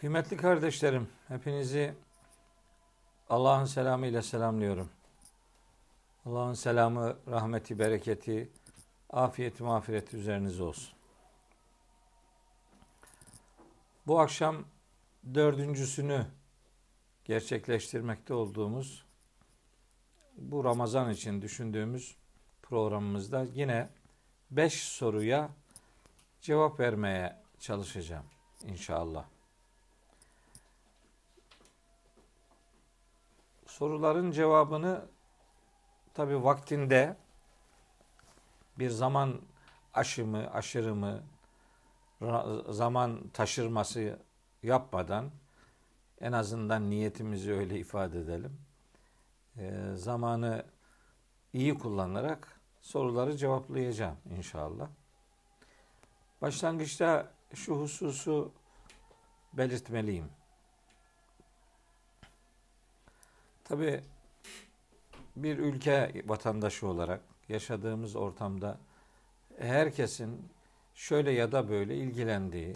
Kıymetli kardeşlerim, hepinizi Allah'ın selamı ile selamlıyorum. Allah'ın selamı, rahmeti, bereketi, afiyeti, mağfireti üzerinize olsun. Bu akşam dördüncüsünü gerçekleştirmekte olduğumuz bu Ramazan için düşündüğümüz programımızda yine beş soruya cevap vermeye çalışacağım inşallah. Soruların cevabını tabi vaktinde bir zaman aşımı, aşırımı, zaman taşırması yapmadan en azından niyetimizi öyle ifade edelim. E, zamanı iyi kullanarak soruları cevaplayacağım inşallah. Başlangıçta şu hususu belirtmeliyim. Tabi bir ülke vatandaşı olarak yaşadığımız ortamda herkesin şöyle ya da böyle ilgilendiği,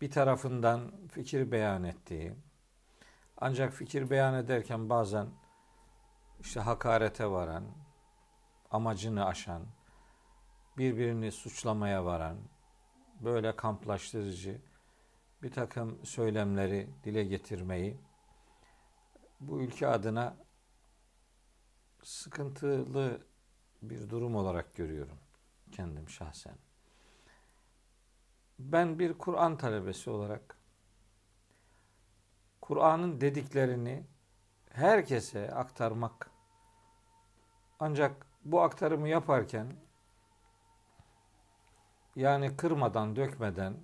bir tarafından fikir beyan ettiği, ancak fikir beyan ederken bazen işte hakarete varan, amacını aşan, birbirini suçlamaya varan, böyle kamplaştırıcı bir takım söylemleri dile getirmeyi bu ülke adına sıkıntılı bir durum olarak görüyorum kendim şahsen. Ben bir Kur'an talebesi olarak Kur'an'ın dediklerini herkese aktarmak ancak bu aktarımı yaparken yani kırmadan, dökmeden,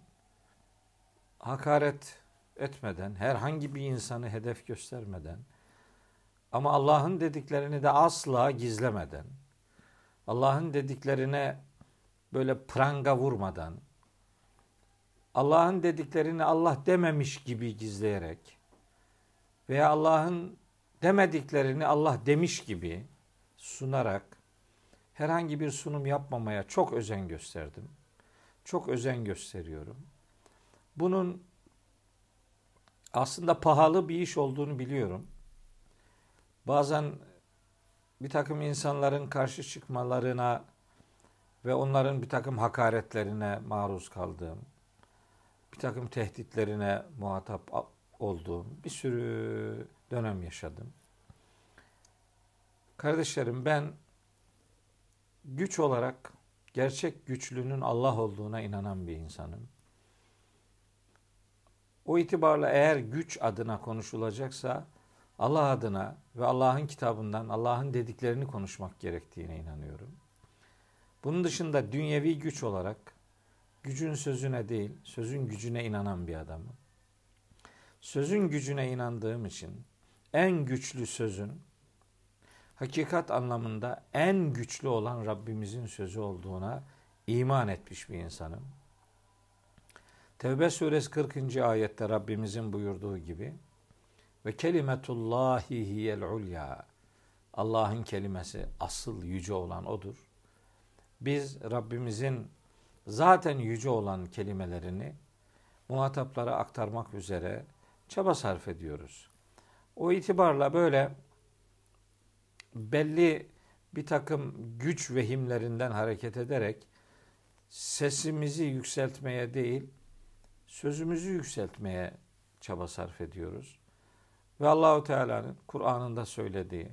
hakaret etmeden, herhangi bir insanı hedef göstermeden ama Allah'ın dediklerini de asla gizlemeden, Allah'ın dediklerine böyle pranga vurmadan, Allah'ın dediklerini Allah dememiş gibi gizleyerek veya Allah'ın demediklerini Allah demiş gibi sunarak herhangi bir sunum yapmamaya çok özen gösterdim. Çok özen gösteriyorum. Bunun aslında pahalı bir iş olduğunu biliyorum. Bazen bir takım insanların karşı çıkmalarına ve onların bir takım hakaretlerine maruz kaldığım, bir takım tehditlerine muhatap olduğum bir sürü dönem yaşadım. Kardeşlerim ben güç olarak gerçek güçlünün Allah olduğuna inanan bir insanım. O itibarla eğer güç adına konuşulacaksa Allah adına ve Allah'ın kitabından Allah'ın dediklerini konuşmak gerektiğine inanıyorum. Bunun dışında dünyevi güç olarak gücün sözüne değil, sözün gücüne inanan bir adamım. Sözün gücüne inandığım için en güçlü sözün hakikat anlamında en güçlü olan Rabbimizin sözü olduğuna iman etmiş bir insanım. Tevbe suresi 40. ayette Rabbimizin buyurduğu gibi ve kelimetullahi hiyel ulya Allah'ın kelimesi asıl yüce olan odur. Biz Rabbimizin zaten yüce olan kelimelerini muhataplara aktarmak üzere çaba sarf ediyoruz. O itibarla böyle belli bir takım güç vehimlerinden hareket ederek sesimizi yükseltmeye değil, sözümüzü yükseltmeye çaba sarf ediyoruz. Ve Allahu Teala'nın Kur'an'ında söylediği,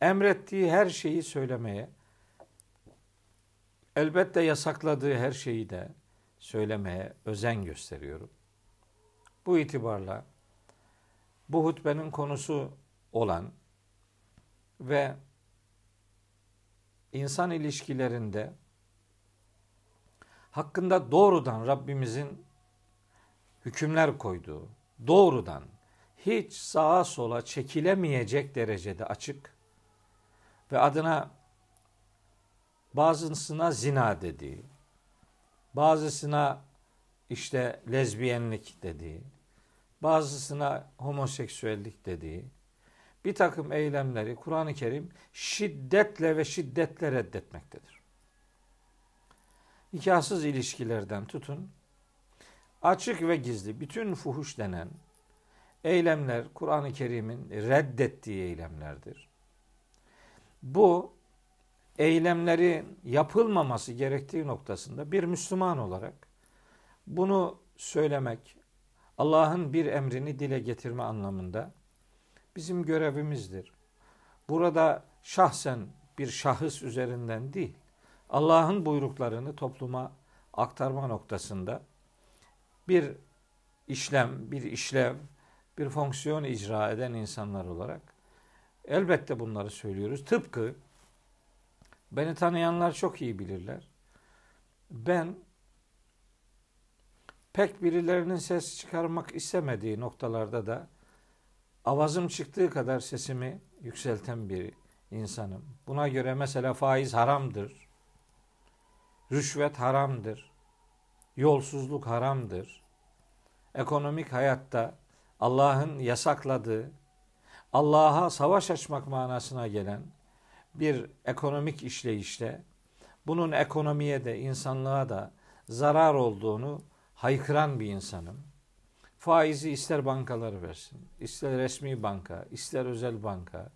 emrettiği her şeyi söylemeye, elbette yasakladığı her şeyi de söylemeye özen gösteriyorum. Bu itibarla bu hutbenin konusu olan ve insan ilişkilerinde hakkında doğrudan Rabbimizin hükümler koyduğu, doğrudan hiç sağa sola çekilemeyecek derecede açık ve adına bazısına zina dediği, bazısına işte lezbiyenlik dediği, bazısına homoseksüellik dediği bir takım eylemleri Kur'an-ı Kerim şiddetle ve şiddetle reddetmektedir. Nikahsız ilişkilerden tutun, açık ve gizli bütün fuhuş denen eylemler Kur'an-ı Kerim'in reddettiği eylemlerdir. Bu eylemlerin yapılmaması gerektiği noktasında bir Müslüman olarak bunu söylemek, Allah'ın bir emrini dile getirme anlamında bizim görevimizdir. Burada şahsen bir şahıs üzerinden değil, Allah'ın buyruklarını topluma aktarma noktasında bir işlem, bir işlev, bir fonksiyon icra eden insanlar olarak elbette bunları söylüyoruz. Tıpkı beni tanıyanlar çok iyi bilirler. Ben pek birilerinin ses çıkarmak istemediği noktalarda da avazım çıktığı kadar sesimi yükselten bir insanım. Buna göre mesela faiz haramdır. Rüşvet haramdır. Yolsuzluk haramdır. Ekonomik hayatta Allah'ın yasakladığı, Allah'a savaş açmak manasına gelen bir ekonomik işleyişte bunun ekonomiye de insanlığa da zarar olduğunu haykıran bir insanım. Faizi ister bankalar versin, ister resmi banka, ister özel banka,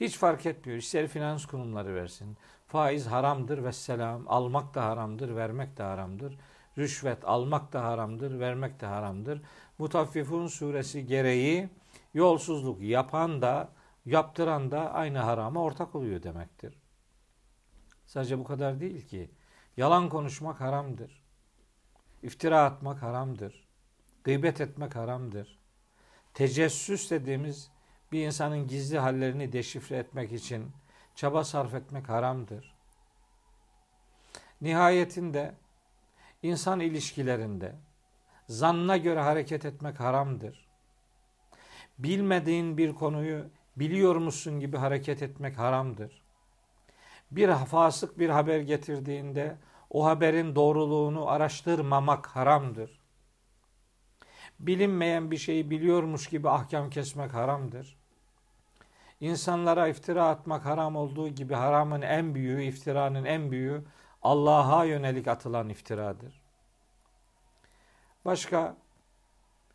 hiç fark etmiyor. İster finans kurumları versin. Faiz haramdır ve selam. Almak da haramdır, vermek de haramdır. Rüşvet almak da haramdır, vermek de haramdır. Mutaffifun suresi gereği yolsuzluk yapan da yaptıran da aynı harama ortak oluyor demektir. Sadece bu kadar değil ki. Yalan konuşmak haramdır. İftira atmak haramdır. Gıybet etmek haramdır. Tecessüs dediğimiz bir insanın gizli hallerini deşifre etmek için çaba sarf etmek haramdır. Nihayetinde insan ilişkilerinde zannına göre hareket etmek haramdır. Bilmediğin bir konuyu biliyormuşsun gibi hareket etmek haramdır. Bir fasık bir haber getirdiğinde o haberin doğruluğunu araştırmamak haramdır. Bilinmeyen bir şeyi biliyormuş gibi ahkam kesmek haramdır. İnsanlara iftira atmak haram olduğu gibi haramın en büyüğü, iftiranın en büyüğü Allah'a yönelik atılan iftiradır. Başka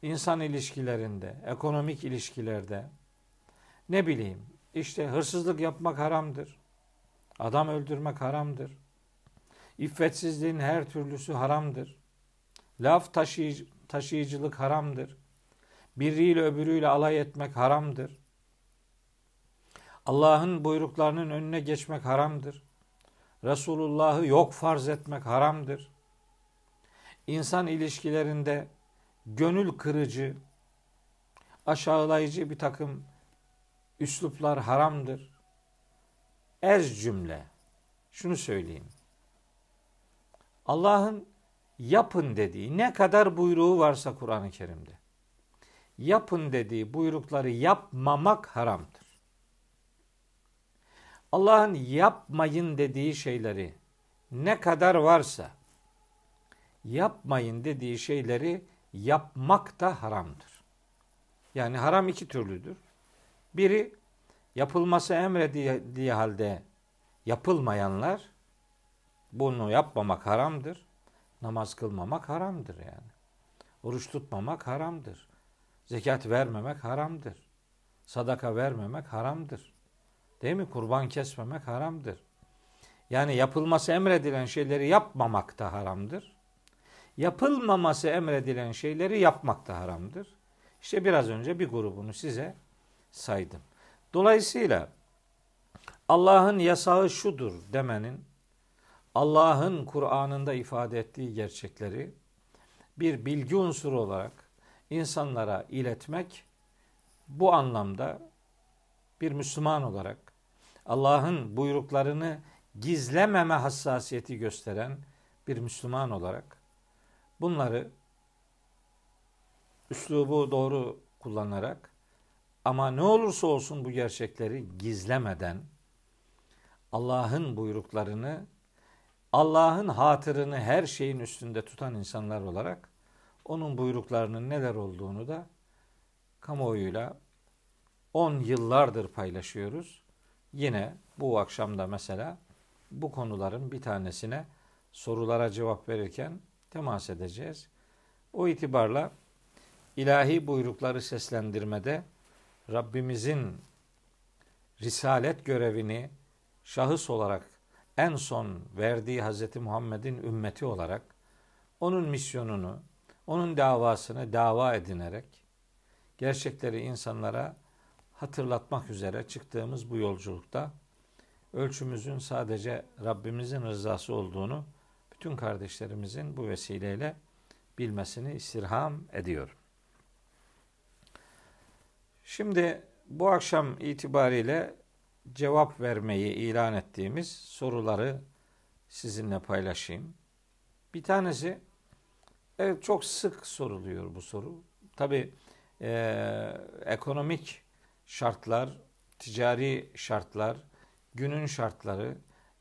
insan ilişkilerinde, ekonomik ilişkilerde ne bileyim işte hırsızlık yapmak haramdır. Adam öldürmek haramdır. İffetsizliğin her türlüsü haramdır. Laf taşıyıcı, taşıyıcılık haramdır. Biriyle öbürüyle alay etmek haramdır. Allah'ın buyruklarının önüne geçmek haramdır. Resulullah'ı yok farz etmek haramdır. İnsan ilişkilerinde gönül kırıcı, aşağılayıcı bir takım üsluplar haramdır. Ez cümle. Şunu söyleyeyim. Allah'ın yapın dediği ne kadar buyruğu varsa Kur'an-ı Kerim'de. Yapın dediği buyrukları yapmamak haramdır. Allah'ın yapmayın dediği şeyleri ne kadar varsa yapmayın dediği şeyleri yapmak da haramdır. Yani haram iki türlüdür. Biri yapılması emredildiği halde yapılmayanlar bunu yapmamak haramdır. Namaz kılmamak haramdır yani. Oruç tutmamak haramdır. Zekat vermemek haramdır. Sadaka vermemek haramdır. Değil mi? Kurban kesmemek haramdır. Yani yapılması emredilen şeyleri yapmamak da haramdır. Yapılmaması emredilen şeyleri yapmak da haramdır. İşte biraz önce bir grubunu size saydım. Dolayısıyla Allah'ın yasağı şudur demenin Allah'ın Kur'an'ında ifade ettiği gerçekleri bir bilgi unsuru olarak insanlara iletmek bu anlamda bir Müslüman olarak Allah'ın buyruklarını gizlememe hassasiyeti gösteren bir Müslüman olarak bunları üslubu doğru kullanarak ama ne olursa olsun bu gerçekleri gizlemeden Allah'ın buyruklarını Allah'ın hatırını her şeyin üstünde tutan insanlar olarak onun buyruklarının neler olduğunu da kamuoyuyla 10 yıllardır paylaşıyoruz. Yine bu akşamda mesela bu konuların bir tanesine sorulara cevap verirken temas edeceğiz. O itibarla ilahi buyrukları seslendirmede Rabbimizin risalet görevini şahıs olarak en son verdiği Hz. Muhammed'in ümmeti olarak onun misyonunu, onun davasını dava edinerek gerçekleri insanlara hatırlatmak üzere çıktığımız bu yolculukta ölçümüzün sadece Rabbimizin rızası olduğunu bütün kardeşlerimizin bu vesileyle bilmesini istirham ediyorum. Şimdi bu akşam itibariyle cevap vermeyi ilan ettiğimiz soruları sizinle paylaşayım. Bir tanesi evet çok sık soruluyor bu soru. Tabi e, ekonomik şartlar, ticari şartlar, günün şartları,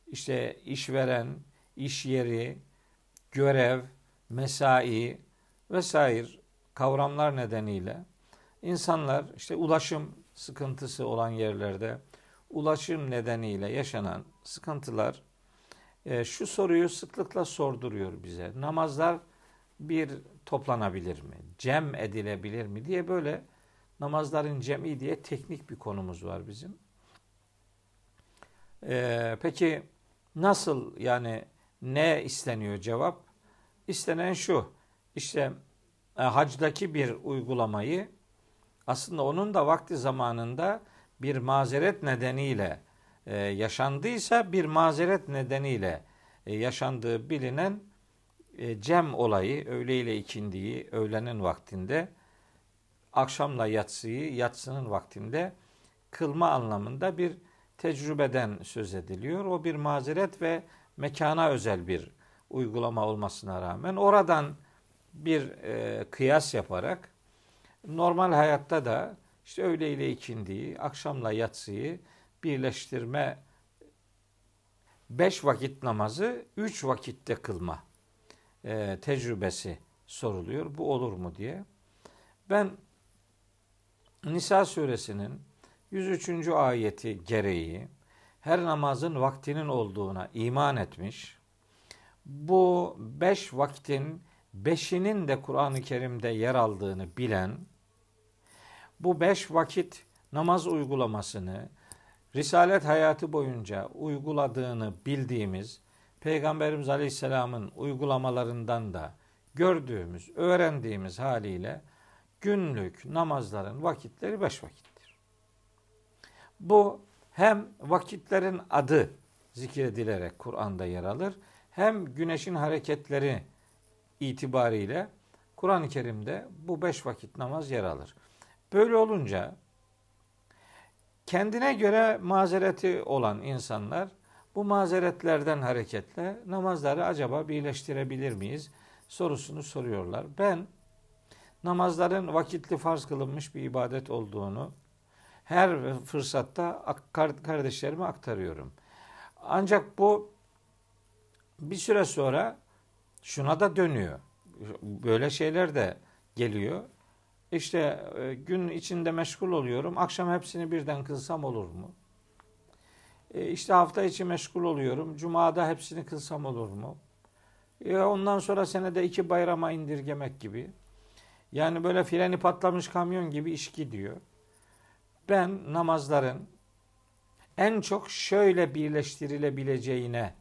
işte işveren, iş yeri, görev, mesai vesaire kavramlar nedeniyle insanlar işte ulaşım sıkıntısı olan yerlerde ulaşım nedeniyle yaşanan sıkıntılar e, şu soruyu sıklıkla sorduruyor bize. Namazlar bir toplanabilir mi? Cem edilebilir mi diye böyle namazların cem'i diye teknik bir konumuz var bizim. E, peki nasıl yani ne isteniyor cevap? İstenen şu. İşte e, hacdaki bir uygulamayı aslında onun da vakti zamanında bir mazeret nedeniyle e, yaşandıysa bir mazeret nedeniyle e, yaşandığı bilinen e, cem olayı öğle ile ikindiyi öğlenin vaktinde akşamla yatsıyı yatsının vaktinde kılma anlamında bir tecrübeden söz ediliyor. O bir mazeret ve mekana özel bir uygulama olmasına rağmen oradan bir e, kıyas yaparak normal hayatta da işte öğle ile ikindiyi, akşamla yatsıyı birleştirme beş vakit namazı üç vakitte kılma e, tecrübesi soruluyor. Bu olur mu diye. Ben Nisa suresinin 103. ayeti gereği her namazın vaktinin olduğuna iman etmiş. Bu beş vaktin beşinin de Kur'an-ı Kerim'de yer aldığını bilen bu beş vakit namaz uygulamasını Risalet hayatı boyunca uyguladığını bildiğimiz Peygamberimiz Aleyhisselam'ın uygulamalarından da gördüğümüz, öğrendiğimiz haliyle günlük namazların vakitleri beş vakittir. Bu hem vakitlerin adı zikredilerek Kur'an'da yer alır, hem güneşin hareketleri itibariyle Kur'an-ı Kerim'de bu beş vakit namaz yer alır. Böyle olunca kendine göre mazereti olan insanlar bu mazeretlerden hareketle namazları acaba birleştirebilir miyiz sorusunu soruyorlar. Ben namazların vakitli farz kılınmış bir ibadet olduğunu her fırsatta kardeşlerime aktarıyorum. Ancak bu bir süre sonra şuna da dönüyor. Böyle şeyler de geliyor. İşte e, gün içinde meşgul oluyorum. Akşam hepsini birden kılsam olur mu? E, işte hafta içi meşgul oluyorum. Cuma'da hepsini kılsam olur mu? E, ondan sonra senede iki bayrama indirgemek gibi. Yani böyle freni patlamış kamyon gibi iş gidiyor. Ben namazların en çok şöyle birleştirilebileceğine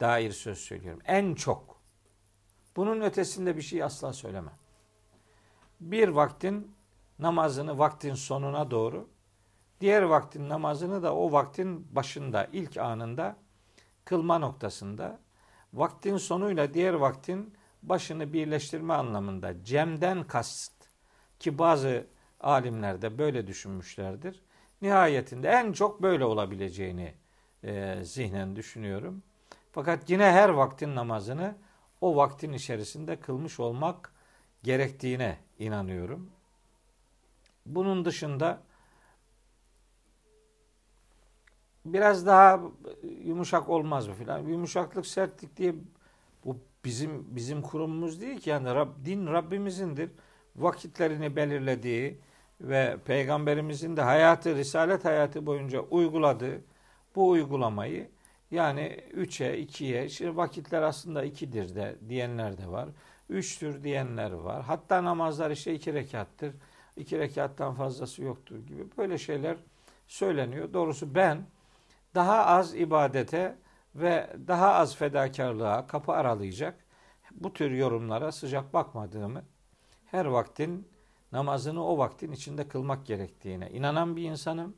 dair söz söylüyorum. En çok. Bunun ötesinde bir şey asla söylemem bir vaktin namazını vaktin sonuna doğru, diğer vaktin namazını da o vaktin başında, ilk anında kılma noktasında, vaktin sonuyla diğer vaktin başını birleştirme anlamında cemden kast ki bazı alimler de böyle düşünmüşlerdir. Nihayetinde en çok böyle olabileceğini e, zihnen düşünüyorum. Fakat yine her vaktin namazını o vaktin içerisinde kılmış olmak gerektiğine inanıyorum. Bunun dışında biraz daha yumuşak olmaz mı filan? Yumuşaklık, sertlik diye bizim bizim kurumumuz değil ki yani Rab, din Rabbimizindir. Vakitlerini belirlediği ve peygamberimizin de hayatı, risalet hayatı boyunca uyguladığı bu uygulamayı yani 3'e, 2'ye, şimdi vakitler aslında 2'dir de diyenler de var. üçtür diyenler var. Hatta namazlar işte iki rekattır. iki rekattan fazlası yoktur gibi böyle şeyler söyleniyor. Doğrusu ben daha az ibadete ve daha az fedakarlığa kapı aralayacak bu tür yorumlara sıcak bakmadığımı, her vaktin namazını o vaktin içinde kılmak gerektiğine inanan bir insanım.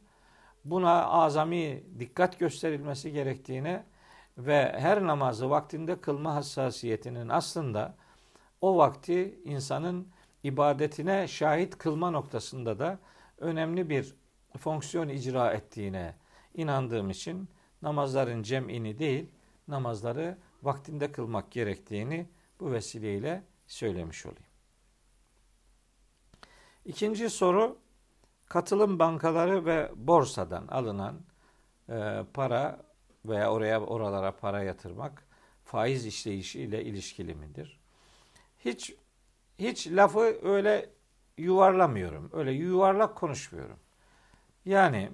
Buna azami dikkat gösterilmesi gerektiğine ve her namazı vaktinde kılma hassasiyetinin aslında o vakti insanın ibadetine şahit kılma noktasında da önemli bir fonksiyon icra ettiğine inandığım için namazların cem'ini değil, namazları vaktinde kılmak gerektiğini bu vesileyle söylemiş olayım. İkinci soru katılım bankaları ve borsadan alınan e, para veya oraya oralara para yatırmak faiz işleyişi ile ilişkili midir? Hiç hiç lafı öyle yuvarlamıyorum. Öyle yuvarlak konuşmuyorum. Yani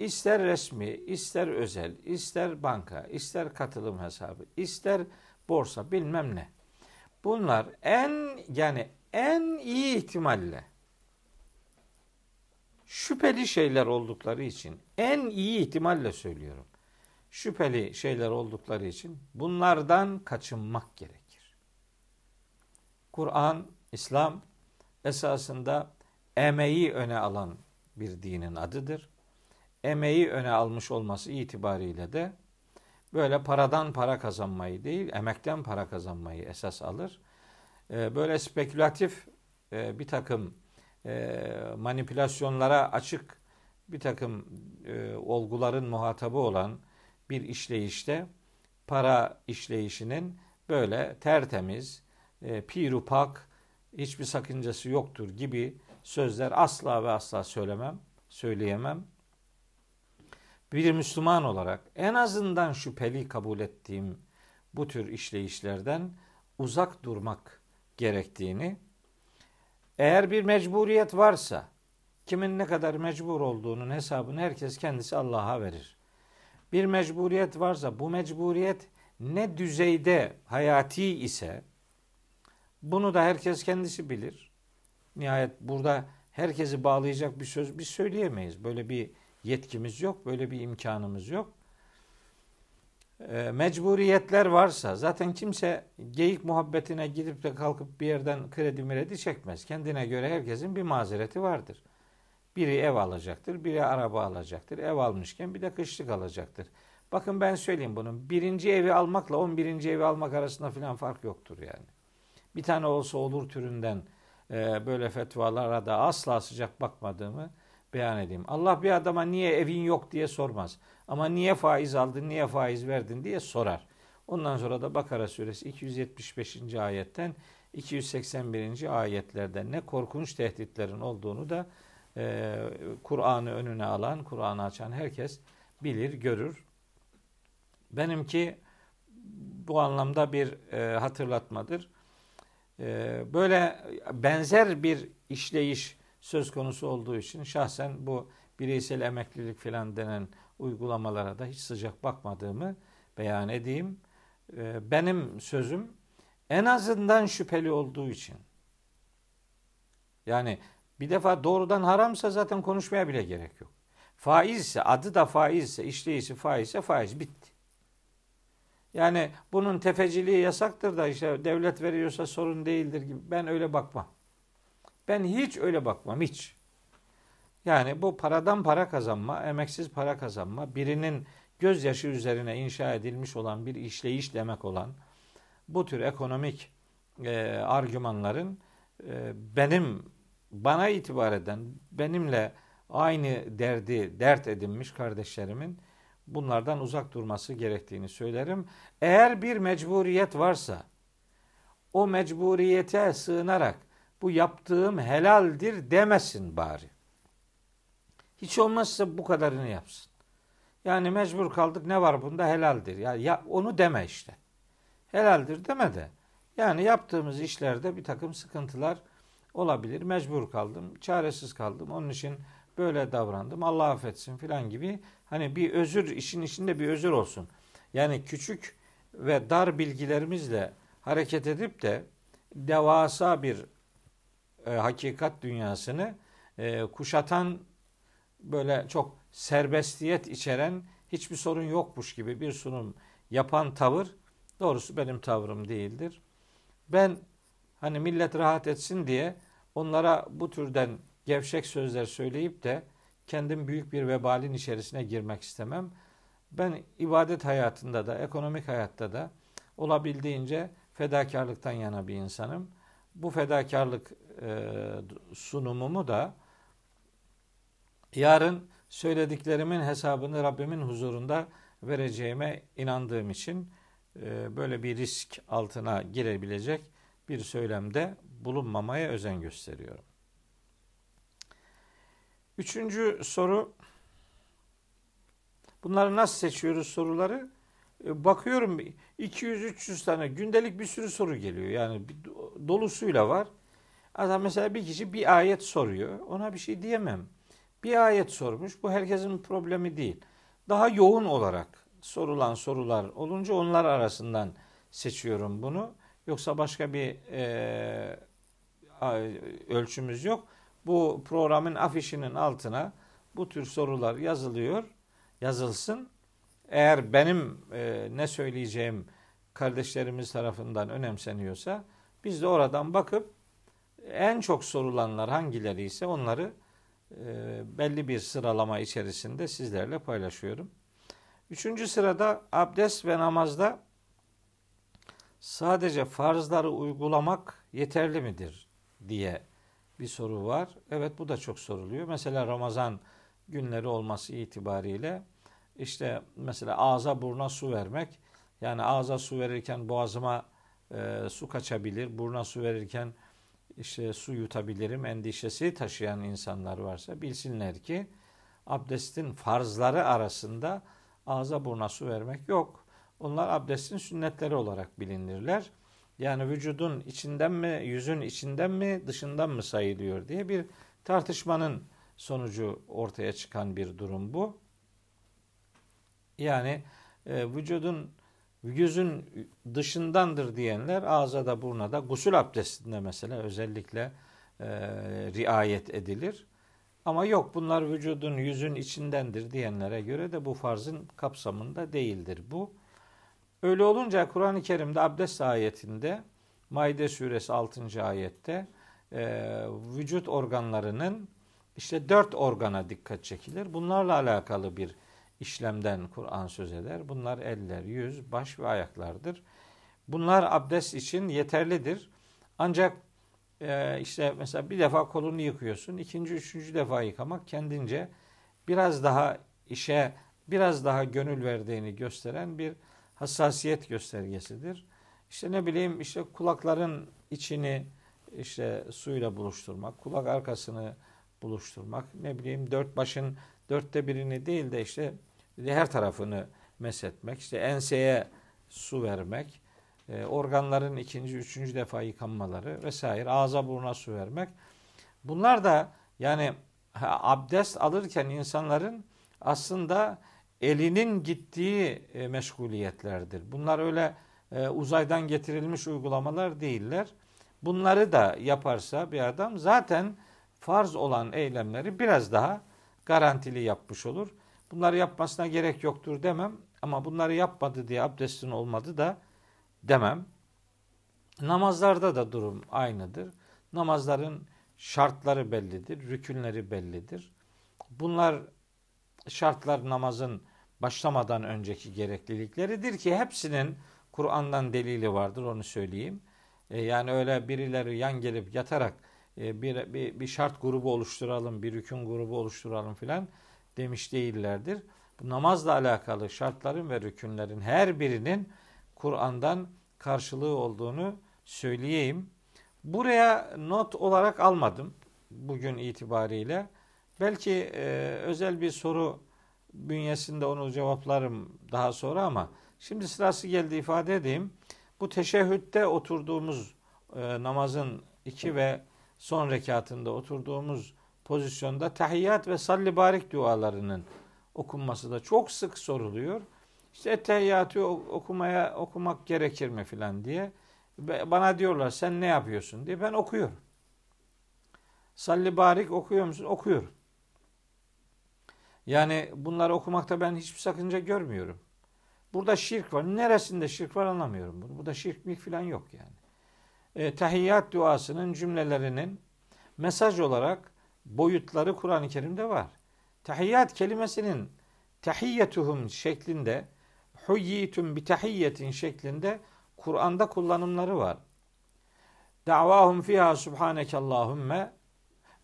ister resmi, ister özel, ister banka, ister katılım hesabı, ister borsa bilmem ne. Bunlar en yani en iyi ihtimalle şüpheli şeyler oldukları için en iyi ihtimalle söylüyorum. Şüpheli şeyler oldukları için bunlardan kaçınmak gerekir. Kur'an, İslam esasında emeği öne alan bir dinin adıdır. Emeği öne almış olması itibariyle de böyle paradan para kazanmayı değil, emekten para kazanmayı esas alır. Ee, böyle spekülatif e, bir takım e, manipülasyonlara açık bir takım e, olguların muhatabı olan bir işleyişte para işleyişinin böyle tertemiz, pirupak, hiçbir sakıncası yoktur gibi sözler asla ve asla söylemem, söyleyemem bir Müslüman olarak en azından şüpheli kabul ettiğim bu tür işleyişlerden uzak durmak gerektiğini, eğer bir mecburiyet varsa, kimin ne kadar mecbur olduğunun hesabını herkes kendisi Allah'a verir. Bir mecburiyet varsa bu mecburiyet ne düzeyde hayati ise bunu da herkes kendisi bilir. Nihayet burada herkesi bağlayacak bir söz biz söyleyemeyiz. Böyle bir yetkimiz yok, böyle bir imkanımız yok. E, mecburiyetler varsa zaten kimse geyik muhabbetine gidip de kalkıp bir yerden kredi miredi çekmez. Kendine göre herkesin bir mazereti vardır. Biri ev alacaktır, biri araba alacaktır. Ev almışken bir de kışlık alacaktır. Bakın ben söyleyeyim bunun. Birinci evi almakla on birinci evi almak arasında filan fark yoktur yani. Bir tane olsa olur türünden e, böyle fetvalara da asla sıcak bakmadığımı beyan edeyim. Allah bir adama niye evin yok diye sormaz. Ama niye faiz aldın, niye faiz verdin diye sorar. Ondan sonra da Bakara suresi 275. ayetten 281. ayetlerden ne korkunç tehditlerin olduğunu da e, Kur'an'ı önüne alan, Kur'an'ı açan herkes bilir, görür. Benimki bu anlamda bir e, hatırlatmadır. E, böyle benzer bir işleyiş söz konusu olduğu için şahsen bu bireysel emeklilik filan denen uygulamalara da hiç sıcak bakmadığımı beyan edeyim. Ee, benim sözüm en azından şüpheli olduğu için. Yani bir defa doğrudan haramsa zaten konuşmaya bile gerek yok. Faiz ise adı da faiz ise işleyişi faiz ise faiz bitti. Yani bunun tefeciliği yasaktır da işte devlet veriyorsa sorun değildir gibi ben öyle bakmam. Ben hiç öyle bakmam hiç. Yani bu paradan para kazanma, emeksiz para kazanma, birinin gözyaşı üzerine inşa edilmiş olan bir işleyiş demek olan bu tür ekonomik e, argümanların e, benim bana itibar eden, benimle aynı derdi dert edinmiş kardeşlerimin bunlardan uzak durması gerektiğini söylerim. Eğer bir mecburiyet varsa o mecburiyete sığınarak bu yaptığım helaldir demesin bari. Hiç olmazsa bu kadarını yapsın. Yani mecbur kaldık ne var bunda helaldir. Ya, ya onu deme işte. Helaldir deme de. Yani yaptığımız işlerde bir takım sıkıntılar olabilir. Mecbur kaldım, çaresiz kaldım. Onun için böyle davrandım. Allah affetsin filan gibi. Hani bir özür, işin içinde bir özür olsun. Yani küçük ve dar bilgilerimizle hareket edip de devasa bir e, hakikat dünyasını e, kuşatan böyle çok serbestiyet içeren hiçbir sorun yokmuş gibi bir sunum yapan tavır doğrusu benim tavrım değildir. Ben hani millet rahat etsin diye onlara bu türden gevşek sözler söyleyip de kendim büyük bir vebalin içerisine girmek istemem. Ben ibadet hayatında da, ekonomik hayatta da olabildiğince fedakarlıktan yana bir insanım. Bu fedakarlık sunumumu da yarın söylediklerimin hesabını Rabbimin huzurunda vereceğime inandığım için e, böyle bir risk altına girebilecek bir söylemde bulunmamaya özen gösteriyorum. Üçüncü soru bunları nasıl seçiyoruz soruları? E, bakıyorum 200-300 tane gündelik bir sürü soru geliyor. Yani dolusuyla var. Adam mesela bir kişi bir ayet soruyor. Ona bir şey diyemem. Bir ayet sormuş. Bu herkesin problemi değil. Daha yoğun olarak sorulan sorular olunca onlar arasından seçiyorum bunu. Yoksa başka bir e, ölçümüz yok. Bu programın afişinin altına bu tür sorular yazılıyor. Yazılsın. Eğer benim e, ne söyleyeceğim kardeşlerimiz tarafından önemseniyorsa biz de oradan bakıp en çok sorulanlar hangileri ise onları e, belli bir sıralama içerisinde sizlerle paylaşıyorum. Üçüncü sırada abdest ve namazda sadece farzları uygulamak yeterli midir diye bir soru var. Evet bu da çok soruluyor. Mesela Ramazan günleri olması itibariyle işte mesela ağza buruna su vermek yani ağza su verirken boğazıma e, su kaçabilir. Buruna su verirken işte su yutabilirim endişesi taşıyan insanlar varsa bilsinler ki abdestin farzları arasında ağza buruna su vermek yok. Onlar abdestin sünnetleri olarak bilinirler. Yani vücudun içinden mi, yüzün içinden mi, dışından mı sayılıyor diye bir tartışmanın sonucu ortaya çıkan bir durum bu. Yani e, vücudun yüzün dışındandır diyenler ağza da buruna da gusül abdestinde mesela özellikle e, riayet edilir. Ama yok bunlar vücudun yüzün içindendir diyenlere göre de bu farzın kapsamında değildir bu. Öyle olunca Kur'an-ı Kerim'de abdest ayetinde Maide suresi 6. ayette e, vücut organlarının işte dört organa dikkat çekilir. Bunlarla alakalı bir işlemden Kur'an söz eder. Bunlar eller, yüz, baş ve ayaklardır. Bunlar abdest için yeterlidir. Ancak e, işte mesela bir defa kolunu yıkıyorsun. ikinci, üçüncü defa yıkamak kendince biraz daha işe biraz daha gönül verdiğini gösteren bir hassasiyet göstergesidir. İşte ne bileyim işte kulakların içini işte suyla buluşturmak, kulak arkasını buluşturmak, ne bileyim dört başın dörtte birini değil de işte her tarafını mesetmek, işte enseye su vermek, e, organların ikinci, üçüncü defa yıkanmaları vesaire, ağza buruna su vermek. Bunlar da yani abdest alırken insanların aslında elinin gittiği e, meşguliyetlerdir. Bunlar öyle e, uzaydan getirilmiş uygulamalar değiller. Bunları da yaparsa bir adam zaten farz olan eylemleri biraz daha garantili yapmış olur. Bunları yapmasına gerek yoktur demem ama bunları yapmadı diye abdestin olmadı da demem. Namazlarda da durum aynıdır. Namazların şartları bellidir, rükünleri bellidir. Bunlar şartlar namazın başlamadan önceki gereklilikleridir ki hepsinin Kur'an'dan delili vardır onu söyleyeyim. E, yani öyle birileri yan gelip yatarak e, bir, bir, bir şart grubu oluşturalım, bir rükün grubu oluşturalım filan demiş değillerdir. Bu namazla alakalı şartların ve rükünlerin her birinin Kur'an'dan karşılığı olduğunu söyleyeyim. Buraya not olarak almadım bugün itibariyle. Belki e, özel bir soru bünyesinde onu cevaplarım daha sonra ama şimdi sırası geldi ifade edeyim. Bu teşehhütte oturduğumuz e, namazın iki ve son rekatında oturduğumuz pozisyonda tahiyyat ve salli barik dualarının okunması da çok sık soruluyor. İşte ettehiyyatı okumaya okumak gerekir mi filan diye. Bana diyorlar sen ne yapıyorsun diye ben okuyorum. Salli barik okuyor musun? Okuyorum. Yani bunları okumakta ben hiçbir sakınca görmüyorum. Burada şirk var. Neresinde şirk var anlamıyorum bunu. Burada şirk mi falan yok yani. E, tahiyyat duasının cümlelerinin mesaj olarak boyutları Kur'an-ı Kerim'de var. Tahiyyat kelimesinin tahiyyetuhum şeklinde huyyitum bi tahiyyetin şeklinde Kur'an'da kullanımları var. Davahum fiha subhaneke Allahümme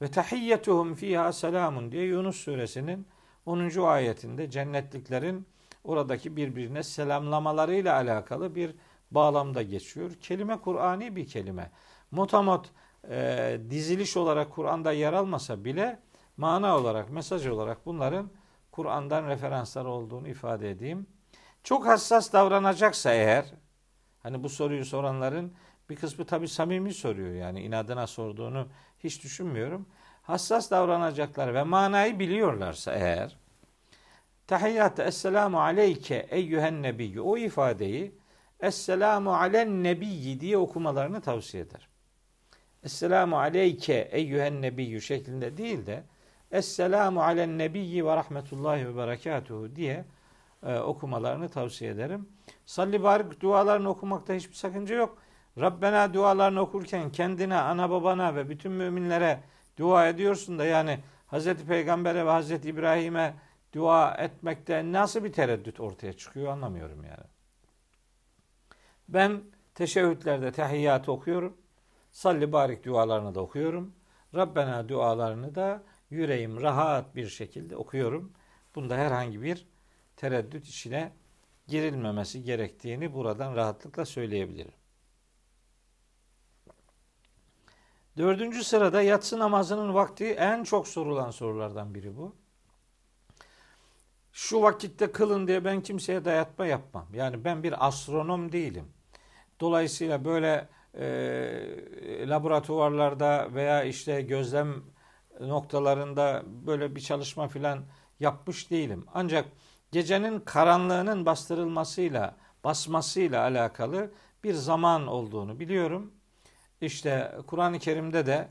ve tahiyyetuhum fiha selamun diye Yunus suresinin 10. ayetinde cennetliklerin oradaki birbirine selamlamalarıyla alakalı bir bağlamda geçiyor. Kelime Kur'ani bir kelime. Motamot e, diziliş olarak Kur'an'da yer almasa bile mana olarak, mesaj olarak bunların Kur'an'dan referanslar olduğunu ifade edeyim. Çok hassas davranacaksa eğer, hani bu soruyu soranların bir kısmı tabi samimi soruyor yani inadına sorduğunu hiç düşünmüyorum. Hassas davranacaklar ve manayı biliyorlarsa eğer, tahiyyatı esselamu aleyke eyyühen nebiyyü o ifadeyi esselamu alen nebiyyi diye okumalarını tavsiye eder. Esselamu aleyke eyyühen nebiyyü şeklinde değil de Esselamu alen nebiyyi ve rahmetullahi ve berekatuhu diye e, okumalarını tavsiye ederim. Salli barik dualarını okumakta hiçbir sakınca yok. Rabbena dualarını okurken kendine, ana babana ve bütün müminlere dua ediyorsun da yani Hazreti Peygamber'e ve Hazreti İbrahim'e dua etmekte nasıl bir tereddüt ortaya çıkıyor anlamıyorum yani. Ben teşehhütlerde tehiyyatı okuyorum. Salli barik dualarını da okuyorum. Rabbena dualarını da yüreğim rahat bir şekilde okuyorum. Bunda herhangi bir tereddüt içine girilmemesi gerektiğini buradan rahatlıkla söyleyebilirim. Dördüncü sırada yatsı namazının vakti en çok sorulan sorulardan biri bu. Şu vakitte kılın diye ben kimseye dayatma yapmam. Yani ben bir astronom değilim. Dolayısıyla böyle e, laboratuvarlarda veya işte gözlem noktalarında böyle bir çalışma filan yapmış değilim. Ancak gecenin karanlığının bastırılmasıyla, basmasıyla alakalı bir zaman olduğunu biliyorum. İşte Kur'an-ı Kerim'de de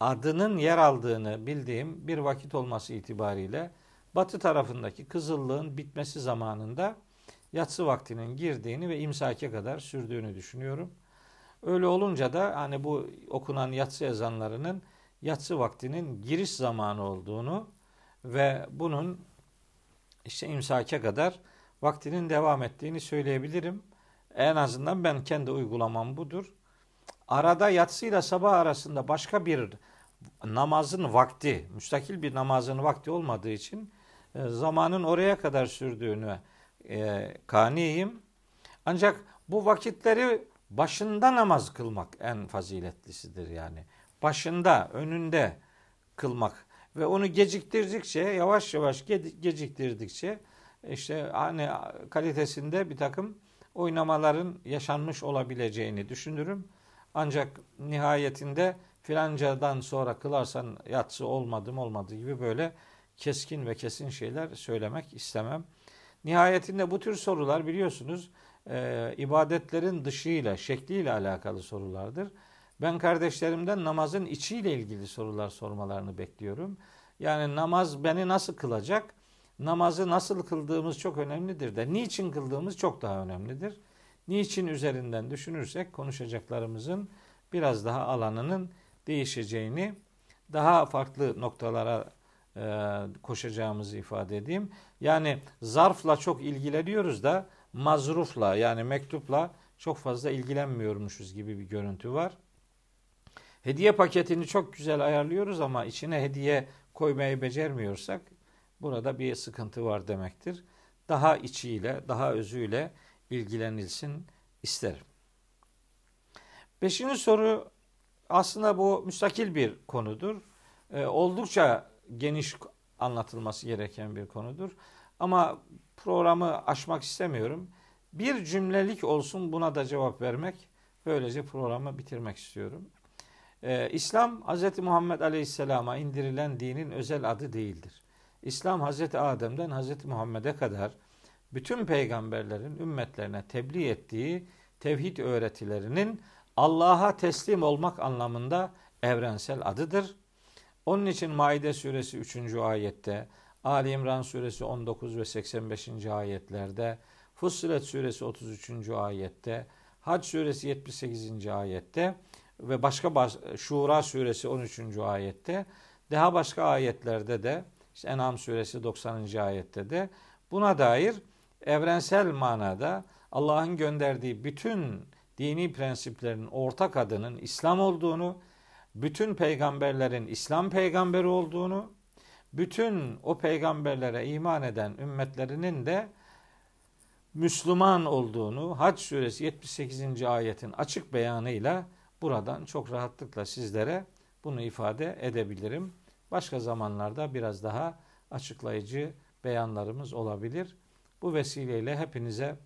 adının yer aldığını bildiğim bir vakit olması itibariyle batı tarafındaki kızıllığın bitmesi zamanında yatsı vaktinin girdiğini ve imsake kadar sürdüğünü düşünüyorum. Öyle olunca da hani bu okunan yatsı ezanlarının yatsı vaktinin giriş zamanı olduğunu ve bunun işte imsake kadar vaktinin devam ettiğini söyleyebilirim. En azından ben kendi uygulamam budur. Arada yatsıyla sabah arasında başka bir namazın vakti, müstakil bir namazın vakti olmadığı için e, zamanın oraya kadar sürdüğünü e, kaniyim. Ancak bu vakitleri başında namaz kılmak en faziletlisidir yani başında, önünde kılmak ve onu geciktirdikçe, yavaş yavaş geciktirdikçe işte hani kalitesinde bir takım oynamaların yaşanmış olabileceğini düşünürüm. Ancak nihayetinde filancadan sonra kılarsan yatsı olmadım olmadı gibi böyle keskin ve kesin şeyler söylemek istemem. Nihayetinde bu tür sorular biliyorsunuz e, ibadetlerin dışıyla, şekliyle alakalı sorulardır. Ben kardeşlerimden namazın içiyle ilgili sorular sormalarını bekliyorum. Yani namaz beni nasıl kılacak? Namazı nasıl kıldığımız çok önemlidir de niçin kıldığımız çok daha önemlidir. Niçin üzerinden düşünürsek konuşacaklarımızın biraz daha alanının değişeceğini, daha farklı noktalara e, koşacağımızı ifade edeyim. Yani zarfla çok ilgileniyoruz da mazrufla yani mektupla çok fazla ilgilenmiyormuşuz gibi bir görüntü var. Hediye paketini çok güzel ayarlıyoruz ama içine hediye koymayı becermiyorsak burada bir sıkıntı var demektir. Daha içiyle, daha özüyle ilgilenilsin isterim. Beşinci soru aslında bu müstakil bir konudur. Ee, oldukça geniş anlatılması gereken bir konudur. Ama programı aşmak istemiyorum. Bir cümlelik olsun buna da cevap vermek. Böylece programı bitirmek istiyorum. Ee, İslam Hz. Muhammed Aleyhisselam'a indirilen dinin özel adı değildir. İslam Hz. Adem'den Hz. Muhammed'e kadar bütün peygamberlerin ümmetlerine tebliğ ettiği tevhid öğretilerinin Allah'a teslim olmak anlamında evrensel adıdır. Onun için Maide suresi 3. ayette, Ali İmran suresi 19 ve 85. ayetlerde, Fussilet suresi 33. ayette, Hac suresi 78. ayette ve başka baş, Şura suresi 13. ayette, daha başka ayetlerde de işte En'am suresi 90. ayette de buna dair evrensel manada Allah'ın gönderdiği bütün dini prensiplerin ortak adının İslam olduğunu, bütün peygamberlerin İslam peygamberi olduğunu, bütün o peygamberlere iman eden ümmetlerinin de Müslüman olduğunu Hac suresi 78. ayetin açık beyanıyla buradan çok rahatlıkla sizlere bunu ifade edebilirim. Başka zamanlarda biraz daha açıklayıcı beyanlarımız olabilir. Bu vesileyle hepinize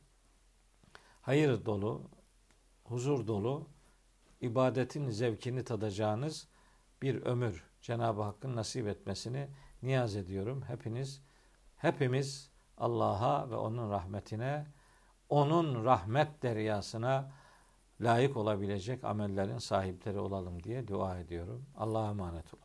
hayır dolu, huzur dolu, ibadetin zevkini tadacağınız bir ömür Cenab-ı Hakk'ın nasip etmesini niyaz ediyorum. Hepiniz, hepimiz Allah'a ve onun rahmetine, onun rahmet deryasına layık olabilecek amellerin sahipleri olalım diye dua ediyorum. Allah'a emanet olun.